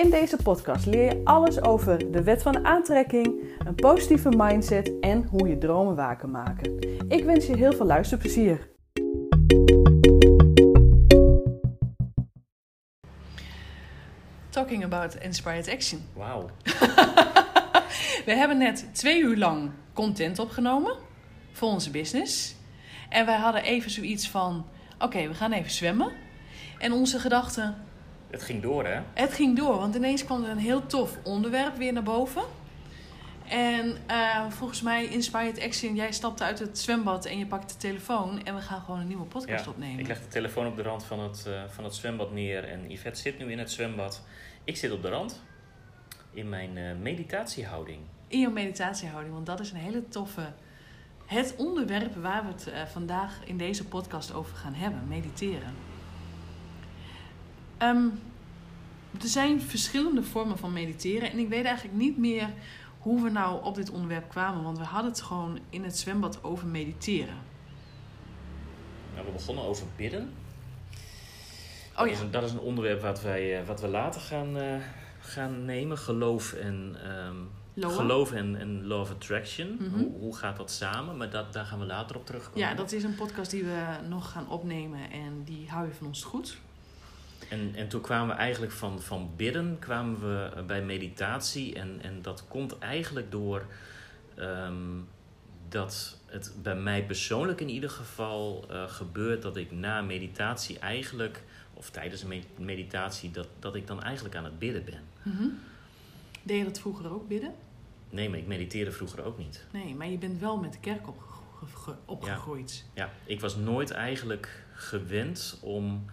In deze podcast leer je alles over de wet van aantrekking, een positieve mindset en hoe je dromen waar kan maken. Ik wens je heel veel luisterplezier. Talking about inspired action. Wauw. We hebben net twee uur lang content opgenomen voor onze business. En wij hadden even zoiets van: oké, we gaan even zwemmen. En onze gedachten, Het ging door, hè? het ging door, want ineens kwam er een heel tof onderwerp weer naar boven. En eh, volgens mij, Inspired Action, jij stapte uit het zwembad en je pakt de telefoon en we gaan gewoon een nieuwe podcast opnemen. Ik leg de telefoon op de rand van het, eh, van het zwembad neer en Yvette zit nu in het zwembad. Ik zit op de rand in mijn eh, meditatiehouding. In jouw meditatiehouding, want dat is een hele toffe. Het onderwerp waar we het vandaag in deze podcast over gaan hebben: mediteren. Ehm, er zijn verschillende vormen van mediteren en ik weet eigenlijk niet meer hoe we nou op dit onderwerp kwamen, want we hadden het gewoon in het zwembad over mediteren. Nou, we begonnen over bidden. Oh dat, ja, is een, dat is een onderwerp wat, wij, eh, wat we later gaan, eh, gaan nemen. Geloof en, Loa? geloof en, en law of attraction. Mhm. hoe, hoe gaat dat samen? Maar dat, daar gaan we later op terugkomen. Ja, dat is een podcast die we nog gaan opnemen en die hou je van ons goed. En, en toen kwamen we eigenlijk van, van bidden kwamen we eh, bij meditatie. En, en dat komt eigenlijk door ehm, dat het bij mij persoonlijk in ieder geval eh, gebeurt dat ik na meditatie eigenlijk, of tijdens een meditatie, dat, dat ik dan eigenlijk aan het bidden ben. Mhm. Deed je dat vroeger ook bidden? Nee, maar ik mediteerde vroeger ook niet. Nee, maar je bent wel met de kerk opge- ge- opgegroeid. Ja, ik was nooit eigenlijk gewend om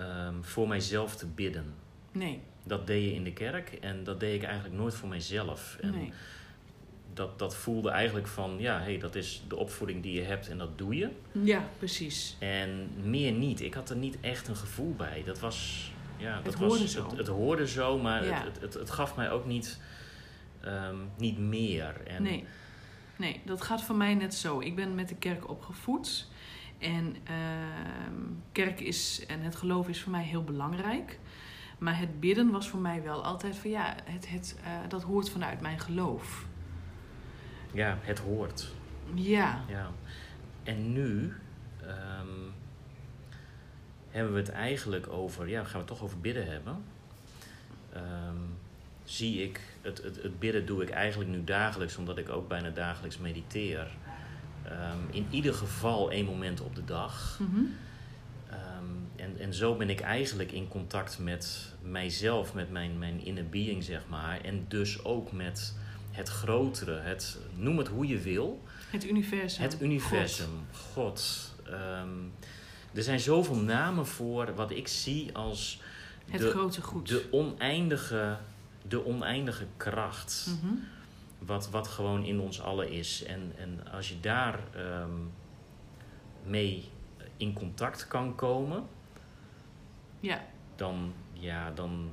ehm, voor mijzelf te bidden. Nee, Dat deed je in de kerk en dat deed ik eigenlijk nooit voor mijzelf. En nee. dat, dat voelde eigenlijk van, ja, hey, dat is de opvoeding die je hebt en dat doe je. Ja, precies. En meer niet. Ik had er niet echt een gevoel bij. Dat was, ja, dat hoorde was, zo. Het, het hoorde zo, maar Ja. het, het, het gaf mij ook niet, ehm, niet meer. En, Nee. nee, dat gaat voor mij net zo. Ik ben met de kerk opgevoed. En ehm, kerk is en het geloof is voor mij heel belangrijk. Maar het bidden was voor mij wel altijd van ja, het, het, eh, dat hoort vanuit mijn geloof. Ja, het hoort. Ja, Ja. En nu ehm, hebben we het eigenlijk over, ja, gaan we het toch over bidden hebben. Ehm, zie ik, het, het, het bidden doe ik eigenlijk nu dagelijks, omdat ik ook bijna dagelijks mediteer. Ehm, in ieder geval één moment op de dag. Mhm. Ehm, en, en zo ben ik eigenlijk in contact met mijzelf, met mijn, mijn inner being, zeg maar. En dus ook met het grotere, het, noem het hoe je wil. het universum. Het universum, God. Ehm, er zijn zoveel namen voor wat ik zie als Het de, grote goed. de, oneindige, de oneindige kracht. Mhm. Wat, wat gewoon in ons allen is. En, en als je daar ehm, mee in contact kan komen, Ja, dan, ja, dan.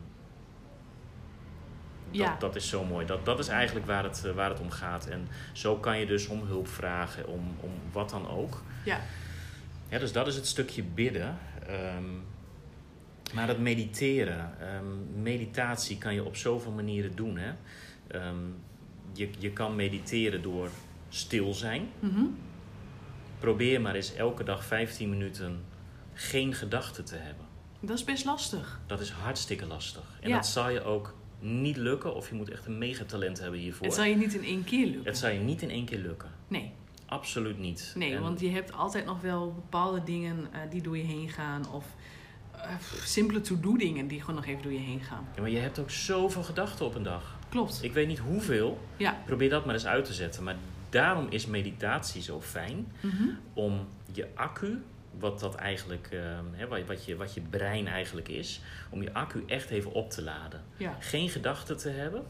Dat, Ja. dat is zo mooi. Dat, dat is eigenlijk waar het, eh, waar het om gaat. En zo kan je dus om hulp vragen, om, om wat dan ook. ja. Ja, dus dat is het stukje bidden. Ehm, maar dat mediteren. ehm, meditatie kan je op zoveel manieren doen. Hè? Je, je kan mediteren door stil zijn. Mhm. Probeer maar eens elke dag 15 minuten geen gedachten te hebben. Dat is best lastig. Dat is hartstikke lastig. En Ja. dat zal je ook niet lukken. Of je moet echt een megatalent hebben hiervoor. Het zal je niet in één keer lukken. Het zal je niet in één keer lukken. Nee, Absoluut niet. nee En- want je hebt altijd nog wel bepaalde dingen eh, die door je heen gaan. Of eh, simpele to-do dingen die gewoon nog even door je heen gaan. Ja, maar je hebt ook zoveel gedachten op een dag. Klopt. Ik weet niet hoeveel. Ja. Probeer dat maar eens uit te zetten. Maar daarom is meditatie zo fijn. Mhm. Om je accu wat dat eigenlijk, ehm, hè, wat, wat, je, wat je brein eigenlijk is, om je accu echt even op te laden. Ja. Geen gedachten te hebben,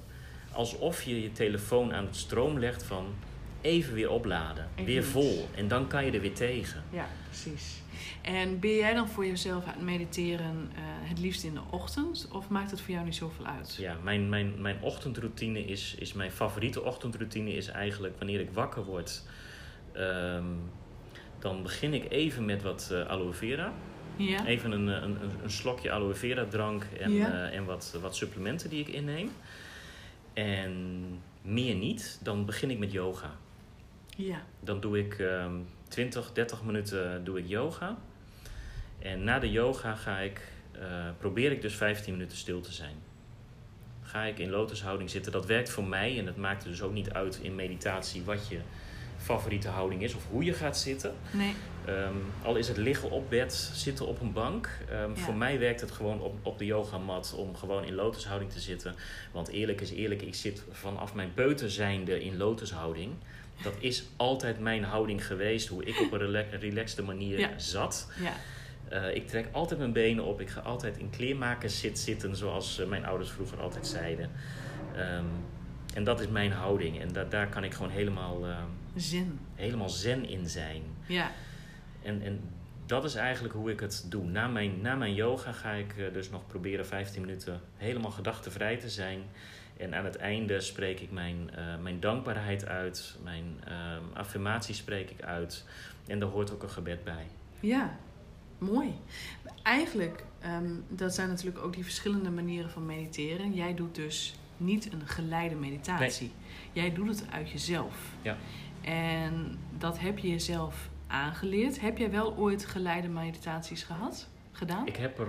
alsof je je telefoon aan het stroom legt van even weer opladen, Even weer vol en dan kan je er weer tegen. Ja, precies. En ben jij dan voor jezelf aan het mediteren eh, het liefst in de ochtend? Of maakt het voor jou niet zoveel uit? Ja, mijn, mijn, mijn ochtendroutine is, is mijn favoriete ochtendroutine is eigenlijk wanneer ik wakker word. ehm, dan begin ik even met wat eh, aloe vera. Ja? Even een, eh, een, een, een slokje aloe vera drank en, Ja. en wat, wat supplementen die ik inneem. En meer niet, dan begin ik met yoga. Ja. Dan doe ik ehm 20, 30 minuten doe ik yoga. En na de yoga ga ik, eh, probeer ik dus 15 minuten stil te zijn. Ga ik in lotushouding zitten. Dat werkt voor mij en het maakt er dus ook niet uit in meditatie wat je favoriete houding is of hoe je gaat zitten. Nee. Ehm, al is het liggen op bed, zitten op een bank. Ehm, Ja. Voor mij werkt het gewoon op, op de yogamat om gewoon in lotushouding te zitten. Want eerlijk is eerlijk, ik zit vanaf mijn peuter zijnde in lotushouding. Dat is altijd mijn houding geweest, hoe ik op een rela- relaxte manier Ja. zat. Ja. Eh, ik trek altijd mijn benen op. Ik ga altijd in kleermakers zit zitten, zoals eh, mijn ouders vroeger altijd zeiden. Ehm, en dat is mijn houding. En da- daar kan ik gewoon helemaal, ehm, Zin. helemaal zen in zijn. Ja. En, en dat is eigenlijk hoe ik het doe. Na mijn, na mijn yoga ga ik eh, dus nog proberen 15 minuten helemaal gedachtenvrij te zijn. En aan het einde spreek ik mijn, eh, mijn dankbaarheid uit. Mijn ehm affirmatie spreek ik uit. En daar hoort ook een gebed bij. Ja. Mooi. Eigenlijk, ehm, dat zijn natuurlijk ook die verschillende manieren van mediteren. Jij doet dus niet een geleide meditatie. Jij doet het uit jezelf. Ja. En dat heb je jezelf aangeleerd. Heb jij wel ooit geleide meditaties gehad? Gedaan? Ik heb er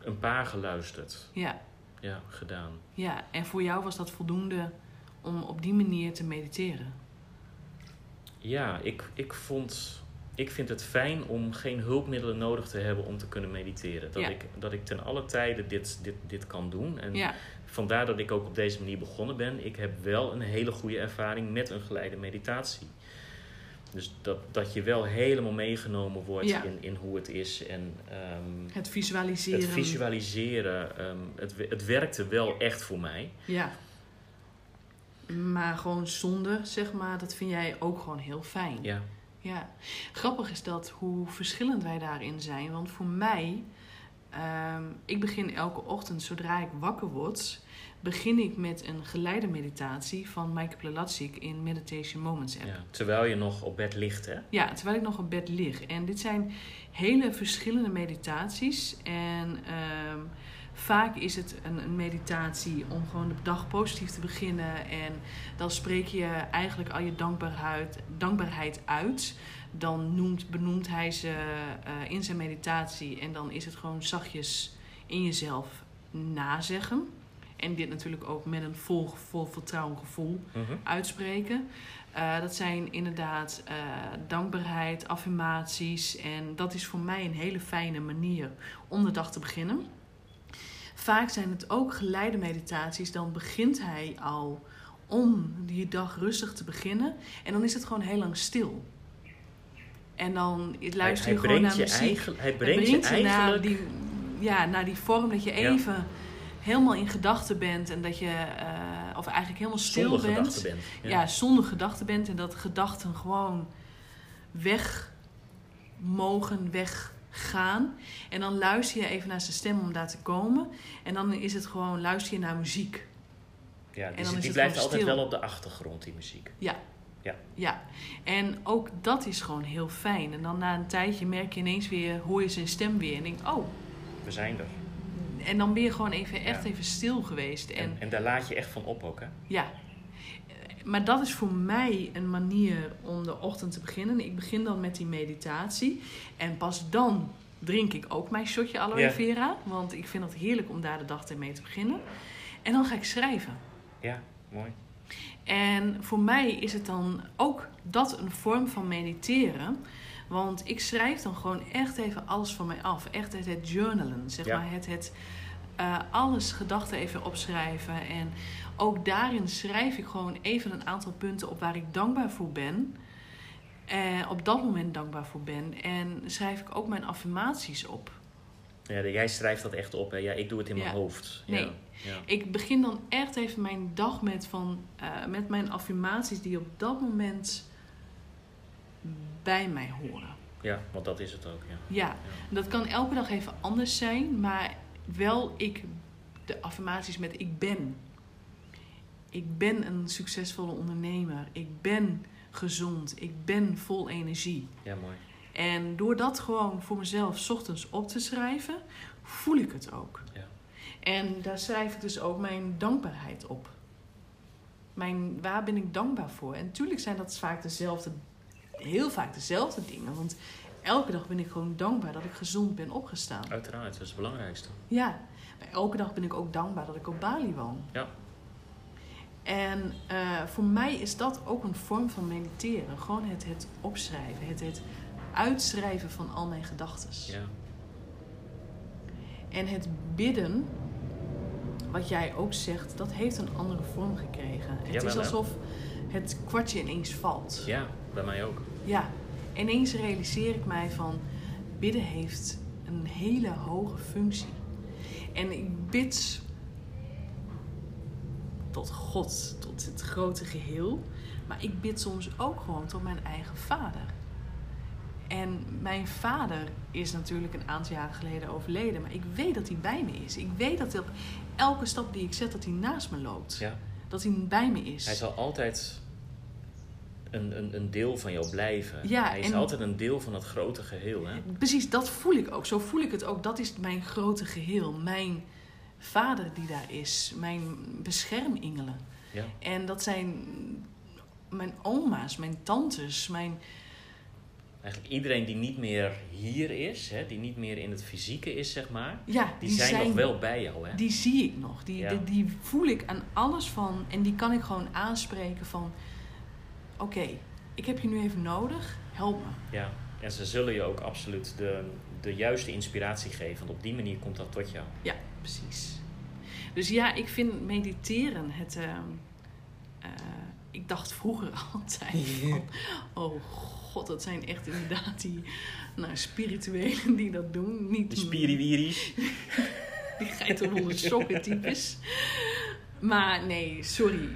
een paar geluisterd. Ja. Ja, gedaan. Ja, en voor jou was dat voldoende om op die manier te mediteren? Ja, ik, ik vond... Ik vind het fijn om geen hulpmiddelen nodig te hebben om te kunnen mediteren. Dat, Ja. ik, dat ik ten alle tijde dit, dit, dit kan doen. En Ja, Vandaar dat ik ook op deze manier begonnen ben. Ik heb wel een hele goede ervaring met een geleide meditatie. Dus dat, dat je wel helemaal meegenomen wordt Ja. in, in hoe het is. En ehm, het visualiseren. het visualiseren, ehm, het, het werkte wel echt voor mij. Ja. Maar gewoon zonder, zeg maar, dat vind jij ook gewoon heel fijn. Ja, Ja, grappig is dat hoe verschillend wij daarin zijn. Want voor mij, ehm, ik begin elke ochtend zodra ik wakker word, begin ik met een geleide meditatie van Maaike Plelatsik in Meditation Moments app. ja. Terwijl je nog op bed ligt, hè? Ja, terwijl ik nog op bed lig. En dit zijn hele verschillende meditaties. En ehm, vaak is het een, een meditatie om gewoon de dag positief te beginnen. En dan spreek je eigenlijk al je dankbaarheid, dankbaarheid uit. Dan noemt, benoemt hij ze eh, in zijn meditatie. En dan is het gewoon zachtjes in jezelf nazeggen. En dit natuurlijk ook met een vol, vol vertrouwen gevoel Mhm. uitspreken. Eh, dat zijn inderdaad eh, dankbaarheid, affirmaties. En dat is voor mij een hele fijne manier om de dag te beginnen. Vaak zijn het ook geleide meditaties. Dan begint hij al om die dag rustig te beginnen. En dan is het gewoon heel lang stil. En dan Hij, luister hij je gewoon brengt, naar muziek. eigen, hij brengt je naar eigenlijk... die, ja, naar die vorm dat je Ja. Helemaal in gedachten bent. En dat je, eh, of eigenlijk helemaal stil zonder bent gedachten bent. ja. zonder gedachten bent en dat gedachten gewoon weg mogen weggaan. En dan luister je even naar zijn stem om daar te komen. En dan is het gewoon luister je naar muziek. Ja, En die, is die blijft altijd stil. wel op de achtergrond, die muziek. Ja. Ja. ja. En ook dat is gewoon heel fijn. En dan na een tijdje merk je ineens weer, hoor je zijn stem weer. En denk oh. We zijn er. En dan ben je gewoon even, echt Ja. even stil geweest. En, En, en daar laat je echt van op ook, hè? Ja, maar dat is voor mij een manier om de ochtend te beginnen. Ik begin dan met die meditatie. En pas dan drink ik ook mijn shotje aloe Ja. vera. Want ik vind het heerlijk om daar de dag mee te beginnen. En dan ga ik schrijven. Ja, mooi. En voor mij is het dan ook dat een vorm van mediteren. Want ik schrijf dan gewoon echt even alles van mij af. Echt het, het journalen, zeg Ja. maar. Het, het eh, alles gedachten even opschrijven. En ook daarin schrijf ik gewoon even een aantal punten op waar ik dankbaar voor ben. eh, op dat moment dankbaar voor ben. En schrijf ik ook mijn affirmaties op. Ja, jij schrijft dat echt op. Hè? Ja, ik doe het in mijn Ja. hoofd. Nee. Ja. Ja. Ik begin dan echt even mijn dag met, van, eh, met mijn affirmaties die op dat moment bij mij horen. ja, want dat is het ook. Ja. Ja, Ja. dat kan elke dag even anders zijn, maar wel ik de affirmaties met ik ben. Ik ben een succesvolle ondernemer. Ik ben gezond. Ik ben vol energie. ja, mooi. En door dat gewoon voor mezelf 's ochtends op te schrijven, voel ik het ook. Ja. En daar schrijf ik dus ook mijn dankbaarheid op. Mijn, waar ben ik dankbaar voor? En natuurlijk zijn dat vaak dezelfde, heel vaak dezelfde dingen. Want elke dag ben ik gewoon dankbaar dat ik gezond ben opgestaan. Uiteraard, dat is het belangrijkste. Ja, maar elke dag ben ik ook dankbaar dat ik op Bali woon. Ja. En eh, voor mij is dat ook een vorm van mediteren. Gewoon het, het opschrijven, het, het uitschrijven van al mijn gedachten. Ja. En het bidden, wat jij ook zegt, dat heeft een andere vorm gekregen. Het is alsof het kwartje ineens valt. ja, bij mij ook. Ja, ineens realiseer ik mij van bidden heeft een hele hoge functie. En ik bid tot God, tot het grote geheel. Maar ik bid soms ook gewoon tot mijn eigen vader. En mijn vader is natuurlijk een aantal jaren geleden overleden. Maar ik weet dat hij bij me is. Ik weet dat op elke stap die ik zet, dat hij naast me loopt. Ja. Dat hij bij me is. Hij zal altijd een, een, een deel van jou blijven. Ja, Hij is en- altijd een deel van het grote geheel. Hè? Precies, dat voel ik ook. Zo voel ik het ook. Dat is mijn grote geheel. Mijn vader die daar is. Mijn beschermengelen. Ja. En dat zijn mijn oma's, mijn tantes, mijn... Eigenlijk iedereen die niet meer hier is, hè, die niet meer in het fysieke is, zeg maar, Ja, die, zijn, nog wel bij jou. Hè? Die zie ik nog. Die, Ja. die, die voel ik aan alles van. En die kan ik gewoon aanspreken van... Oké, ik heb je nu even nodig. Help me. Ja. En ze zullen je ook absoluut de, de juiste inspiratie geven, want op die manier komt dat tot jou. Ja, precies. Dus ja, ik vind mediteren het. ehm, eh, ik dacht vroeger altijd van, oh god, dat zijn echt inderdaad die nou, spirituelen die dat doen. Niet De spiriwiris. die geitenwolle sokken types. Maar nee, sorry.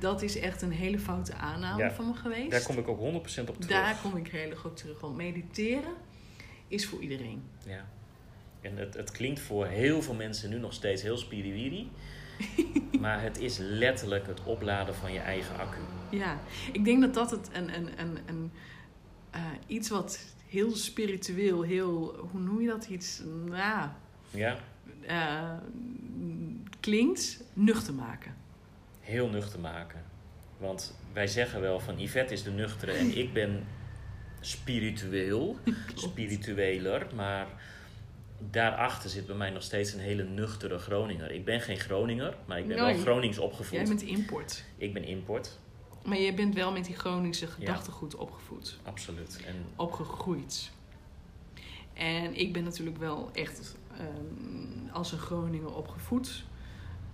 Dat is echt een hele foute aanname Ja, van me geweest. Daar kom ik ook 100% op terug. Daar kom ik heel erg op terug. Want mediteren is voor iedereen. Ja. En het, het klinkt voor heel veel mensen nu nog steeds heel spiriwiri. maar het is letterlijk het opladen van je eigen accu. Ja, ik denk dat dat het een, een, een, een, eh, iets wat heel spiritueel, heel, hoe noem je dat iets? Nou, Ja, eh, klinkt nuchter maken. Heel nuchter maken. Want wij zeggen wel van Yvette is de nuchtere en ik ben spiritueel, spiritueler. Maar daarachter zit bij mij nog steeds een hele nuchtere Groninger. Ik ben geen Groninger, maar ik ben Nee. wel Gronings opgevoed. Jij bent import. Ik ben import, Maar je bent wel met die Groningse gedachtegoed opgevoed, absoluut. En opgegroeid. En ik ben natuurlijk wel echt ehm, als een Groninger opgevoed.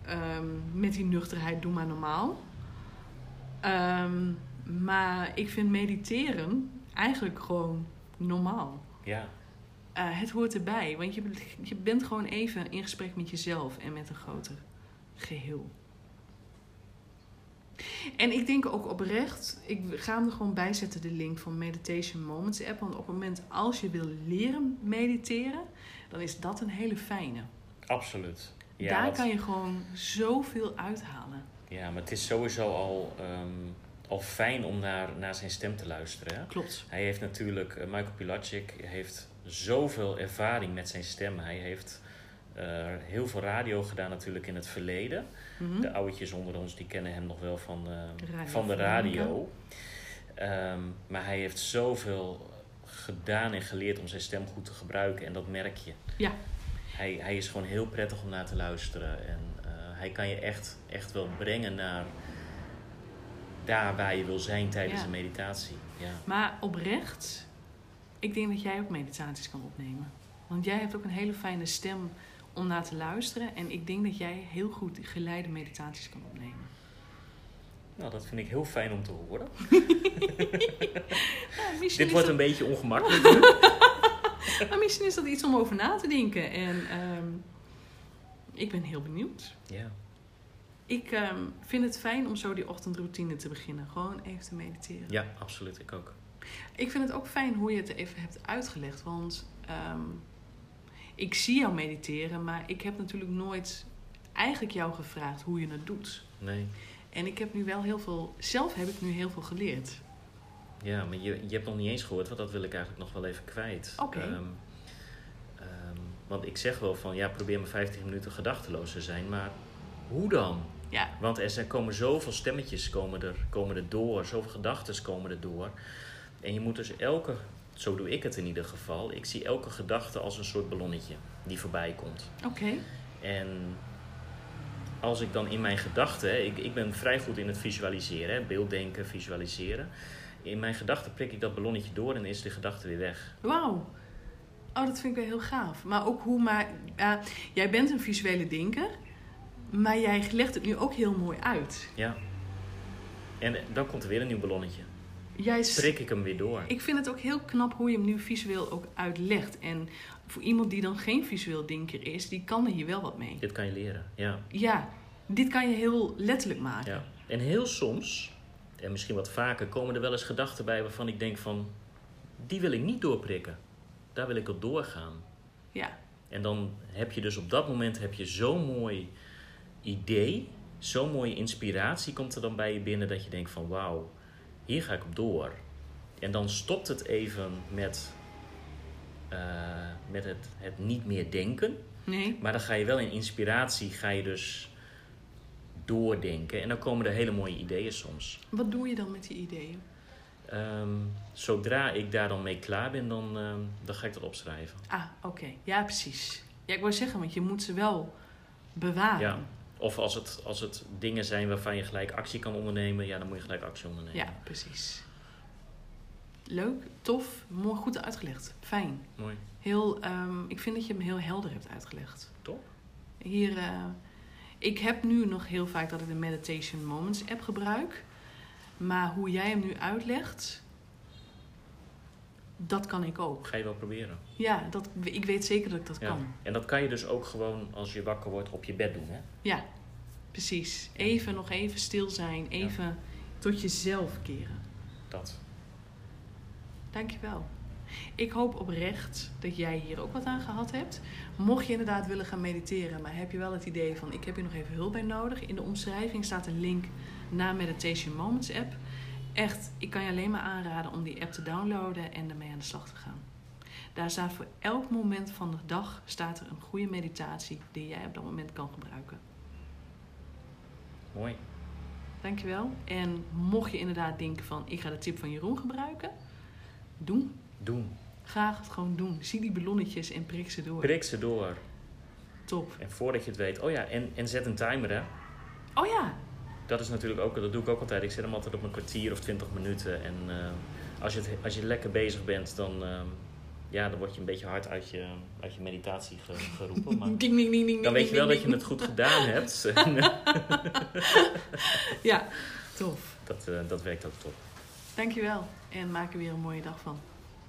Ehm, met die nuchterheid, doe maar normaal. Ehm, maar ik vind mediteren eigenlijk gewoon normaal. ja, Eh, het hoort erbij, want je, je bent gewoon even in gesprek met jezelf en met een groter geheel. En ik denk ook oprecht, ik ga hem er gewoon bij zetten, de link van Meditation Moments app. Want op het moment als je wil leren mediteren, dan is dat een hele fijne. absoluut. Ja, Daar kan je gewoon zoveel uithalen. Ja, maar het is sowieso al, ehm, al fijn om naar, naar zijn stem te luisteren. Hè? Klopt. Hij heeft natuurlijk, eh, Michael Pilacic heeft zoveel ervaring met zijn stem. Hij heeft eh, heel veel radio gedaan natuurlijk in het verleden. Mhm. De oudjes onder ons die kennen hem nog wel van, eh, van de radio. Ehm, maar hij heeft zoveel gedaan en geleerd om zijn stem goed te gebruiken. En dat merk je. Ja. Hij, hij is gewoon heel prettig om naar te luisteren. En eh, hij kan je echt, echt wel brengen naar daar waar je wil zijn tijdens Ja. een meditatie. Ja. Maar oprecht, ik denk dat jij ook meditaties kan opnemen. Want jij hebt ook een hele fijne stem om naar te luisteren. En ik denk dat jij heel goed geleide meditaties kan opnemen. Nou, dat vind ik heel fijn om te horen. Ja, Dit wordt een beetje ongemakkelijk. Maar misschien is dat iets om over na te denken. En ehm, ik ben heel benieuwd. Ja. Ik ehm, vind het fijn om zo die ochtendroutine te beginnen. Gewoon even te mediteren. ja, absoluut. Ik ook. Ik vind het ook fijn hoe je het even hebt uitgelegd. Want ehm, ik zie jou mediteren, maar ik heb natuurlijk nooit eigenlijk jou gevraagd hoe je het doet. Nee. En ik heb nu wel heel veel, zelf heb ik nu heel veel geleerd. Ja, maar je, je hebt nog niet eens gehoord, want dat wil ik eigenlijk nog wel even kwijt. Oké. Ehm, ehm, want ik zeg wel van, ja, probeer maar 15 minuten gedachteloos te zijn, maar hoe dan? Ja, Want er zijn, komen zoveel stemmetjes komen er, komen er door, zoveel gedachten komen er door. En je moet dus elke, zo doe ik het in ieder geval, ik zie elke gedachte als een soort ballonnetje die voorbij komt. oké. En als ik dan in mijn gedachten, ik, ik ben vrij goed in het visualiseren, hè, beelddenken, visualiseren. In mijn gedachten prik ik dat ballonnetje door en is de gedachte weer weg. Wauw. Oh, dat vind ik wel heel gaaf. Maar ook hoe maar... jij bent een visuele denker, maar jij legt het nu ook heel mooi uit. Ja. En dan komt er weer een nieuw ballonnetje. Jij Prik ik hem weer door. Ik vind het ook heel knap hoe je hem nu visueel ook uitlegt. En voor iemand die dan geen visueel denker is, die kan er hier wel wat mee. Dit kan je leren, ja. Ja, dit kan je heel letterlijk maken. ja. En heel soms, en misschien wat vaker, komen er wel eens gedachten bij waarvan ik denk van... Die wil ik niet doorprikken. Daar wil ik op doorgaan. Ja, En dan heb je dus op dat moment heb je zo'n mooi idee, zo'n mooie inspiratie komt er dan bij je binnen dat je denkt van wauw, hier ga ik op door. En dan stopt het even met, eh, met het, het niet meer denken. nee. Maar dan ga je wel in inspiratie, ga je dus doordenken. En dan komen er hele mooie ideeën soms. Wat doe je dan met die ideeën? Ehm, zodra ik daar dan mee klaar ben, dan, ehm, dan ga ik dat opschrijven. Ah, oké. Ja, precies. Ja, ik wou zeggen, want je moet ze wel bewaren. Ja. Of als het, als het dingen zijn waarvan je gelijk actie kan ondernemen, ja, dan moet je gelijk actie ondernemen. Ja, precies. Leuk, tof, mooi, goed uitgelegd. Fijn. Mooi. Heel, ehm, ik vind dat je hem heel helder hebt uitgelegd. Top. Hier, eh, ik heb nu nog heel vaak dat ik de Meditation Moments app gebruik. Maar hoe jij hem nu uitlegt, dat kan ik ook. Ga je wel proberen. Ja, dat, ik weet zeker dat ik dat Ja. kan. En dat kan je dus ook gewoon als je wakker wordt op je bed doen, hè? Ja, precies. Even nog even stil zijn, even tot jezelf keren. Dat. Dankjewel. Ik hoop oprecht dat jij hier ook wat aan gehad hebt. Mocht je inderdaad willen gaan mediteren, maar heb je wel het idee van ik heb hier nog even hulp bij nodig. In de omschrijving staat een link naar Meditation Moments app. Echt, ik kan je alleen maar aanraden om die app te downloaden en ermee aan de slag te gaan. Daar staat voor elk moment van de dag staat er een goede meditatie die jij op dat moment kan gebruiken. Mooi. Dankjewel. En mocht je inderdaad denken van ik ga de tip van Jeroen gebruiken, doen. Doen. Graag het gewoon doen. Zie die ballonnetjes en prik ze door. Prik ze door. Top. En voordat je het weet, oh ja, en, en zet een timer, hè? Oh ja, Dat is natuurlijk ook, dat doe ik ook altijd. Ik zet hem altijd op een kwartier of twintig minuten. En eh, als, je het, als je lekker bezig bent, dan, eh, ja, dan word je een beetje hard uit je, uit je meditatie ge- geroepen. Maar ding ding ding ding. dan weet je wel dat je het goed gedaan hebt. Ja, tof. dat, eh, dat werkt ook top. Dankjewel. En maak er weer een mooie dag van.